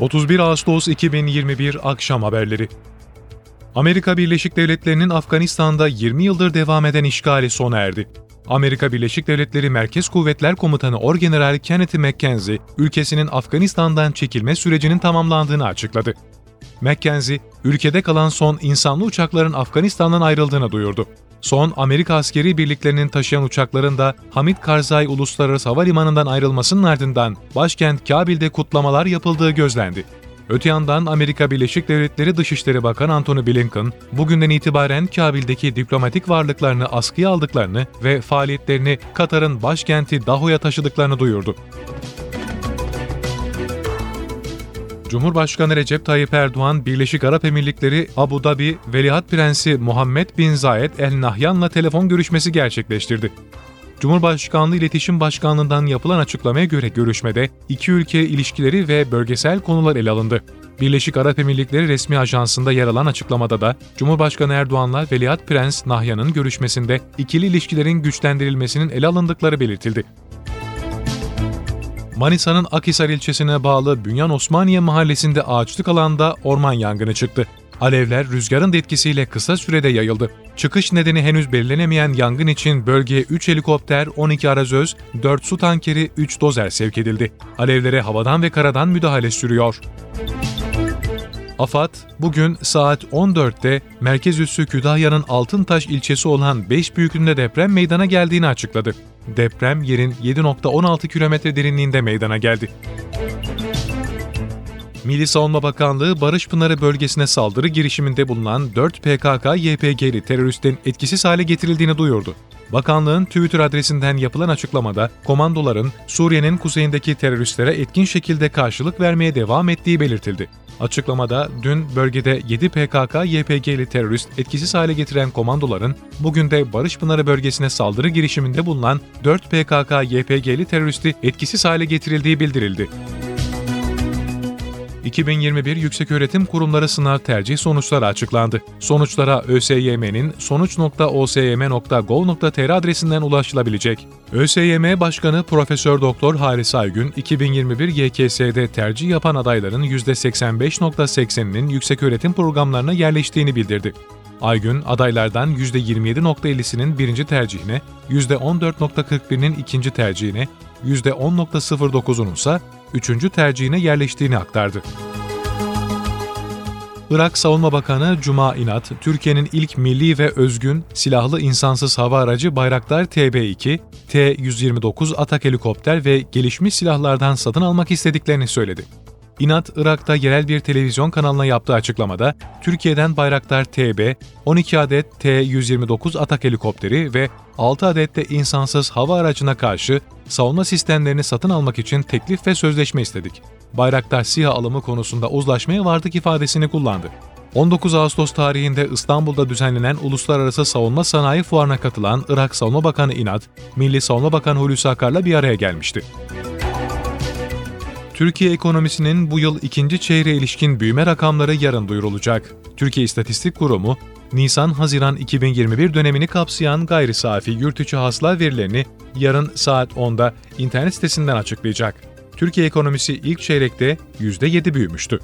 31 Ağustos 2021 Akşam Haberleri Amerika Birleşik Devletleri'nin Afganistan'da 20 yıldır devam eden işgali sona erdi. Amerika Birleşik Devletleri Merkez Kuvvetler Komutanı Orgeneral Kenneth McKenzie, ülkesinin Afganistan'dan çekilme sürecinin tamamlandığını açıkladı. McKenzie, ülkede kalan son insanlı uçakların Afganistan'dan ayrıldığını duyurdu. Son Amerika askeri birliklerinin taşıyan uçakların da Hamid Karzai Uluslararası Havalimanı'ndan ayrılmasının ardından başkent Kabil'de kutlamalar yapıldığı gözlendi. Öte yandan Amerika Birleşik Devletleri Dışişleri Bakanı Antony Blinken, bugünden itibaren Kabil'deki diplomatik varlıklarını askıya aldıklarını ve faaliyetlerini Katar'ın başkenti Daho'ya taşıdıklarını duyurdu. Cumhurbaşkanı Recep Tayyip Erdoğan, Birleşik Arap Emirlikleri Abu Dhabi Veliaht Prensi Muhammed Bin Zayed El Nahyan'la telefon görüşmesi gerçekleştirdi. Cumhurbaşkanlığı İletişim Başkanlığı'ndan yapılan açıklamaya göre görüşmede iki ülke ilişkileri ve bölgesel konular ele alındı. Birleşik Arap Emirlikleri resmi ajansında yer alan açıklamada da Cumhurbaşkanı Erdoğan'la Veliaht Prens Nahyan'ın görüşmesinde ikili ilişkilerin güçlendirilmesinin ele alındıkları belirtildi. Manisa'nın Akhisar ilçesine bağlı Bünyan Osmaniye mahallesinde ağaçlık alanda orman yangını çıktı. Alevler rüzgarın etkisiyle kısa sürede yayıldı. Çıkış nedeni henüz belirlenemeyen yangın için bölgeye 3 helikopter, 12 arazöz, 4 su tankeri, 3 dozer sevk edildi. Alevlere havadan ve karadan müdahale sürüyor. AFAD, bugün saat 14'te merkez üssü Kütahya'nın Altıntaş ilçesi olan 5 büyüklüğünde deprem meydana geldiğini açıkladı. Deprem yerin 7.16 kilometre derinliğinde meydana geldi. Milli Savunma Bakanlığı Barış Pınarı bölgesine saldırı girişiminde bulunan 4 PKK-YPG'li teröristin etkisiz hale getirildiğini duyurdu. Bakanlığın Twitter adresinden yapılan açıklamada komandoların Suriye'nin kuzeyindeki teröristlere etkin şekilde karşılık vermeye devam ettiği belirtildi. Açıklamada dün bölgede 7 PKK-YPG'li terörist etkisiz hale getiren komandoların bugün de Barış Pınarı bölgesine saldırı girişiminde bulunan 4 PKK-YPG'li teröristi etkisiz hale getirildiği bildirildi. 2021 Yükseköğretim Kurumları sınav tercih sonuçları açıklandı. Sonuçlara ÖSYM'nin sonuç.osym.gov.tr adresinden ulaşılabilecek. ÖSYM Başkanı Profesör Doktor Halis Aygün, 2021 YKS'de tercih yapan adayların %85.80'inin yükseköğretim programlarına yerleştiğini bildirdi. Aygün, adaylardan %27.50'sinin birinci tercihine, %14.41'inin ikinci tercihine, %10.09'unun ise üçüncü tercihine yerleştiğini aktardı. Irak Savunma Bakanı Cuma İnat, Türkiye'nin ilk milli ve özgün silahlı insansız hava aracı Bayraktar TB2, T-129 atak helikopter ve gelişmiş silahlardan satın almak istediklerini söyledi. İnat, Irak'ta yerel bir televizyon kanalına yaptığı açıklamada, Türkiye'den Bayraktar TB, 12 adet T-129 atak helikopteri ve 6 adet de insansız hava aracına karşı savunma sistemlerini satın almak için teklif ve sözleşme istedik. Bayraktar SİHA alımı konusunda uzlaşmaya vardık ifadesini kullandı. 19 Ağustos tarihinde İstanbul'da düzenlenen Uluslararası Savunma Sanayi Fuarı'na katılan Irak Savunma Bakanı İnat, Milli Savunma Bakanı Hulusi Akar'la bir araya gelmişti. Türkiye ekonomisinin bu yıl ikinci çeyreğe ilişkin büyüme rakamları yarın duyurulacak. Türkiye İstatistik Kurumu, Nisan-Haziran 2021 dönemini kapsayan gayri safi yurt içi hasıla verilerini yarın saat 10'da internet sitesinden açıklayacak. Türkiye ekonomisi ilk çeyrekte %7 büyümüştü.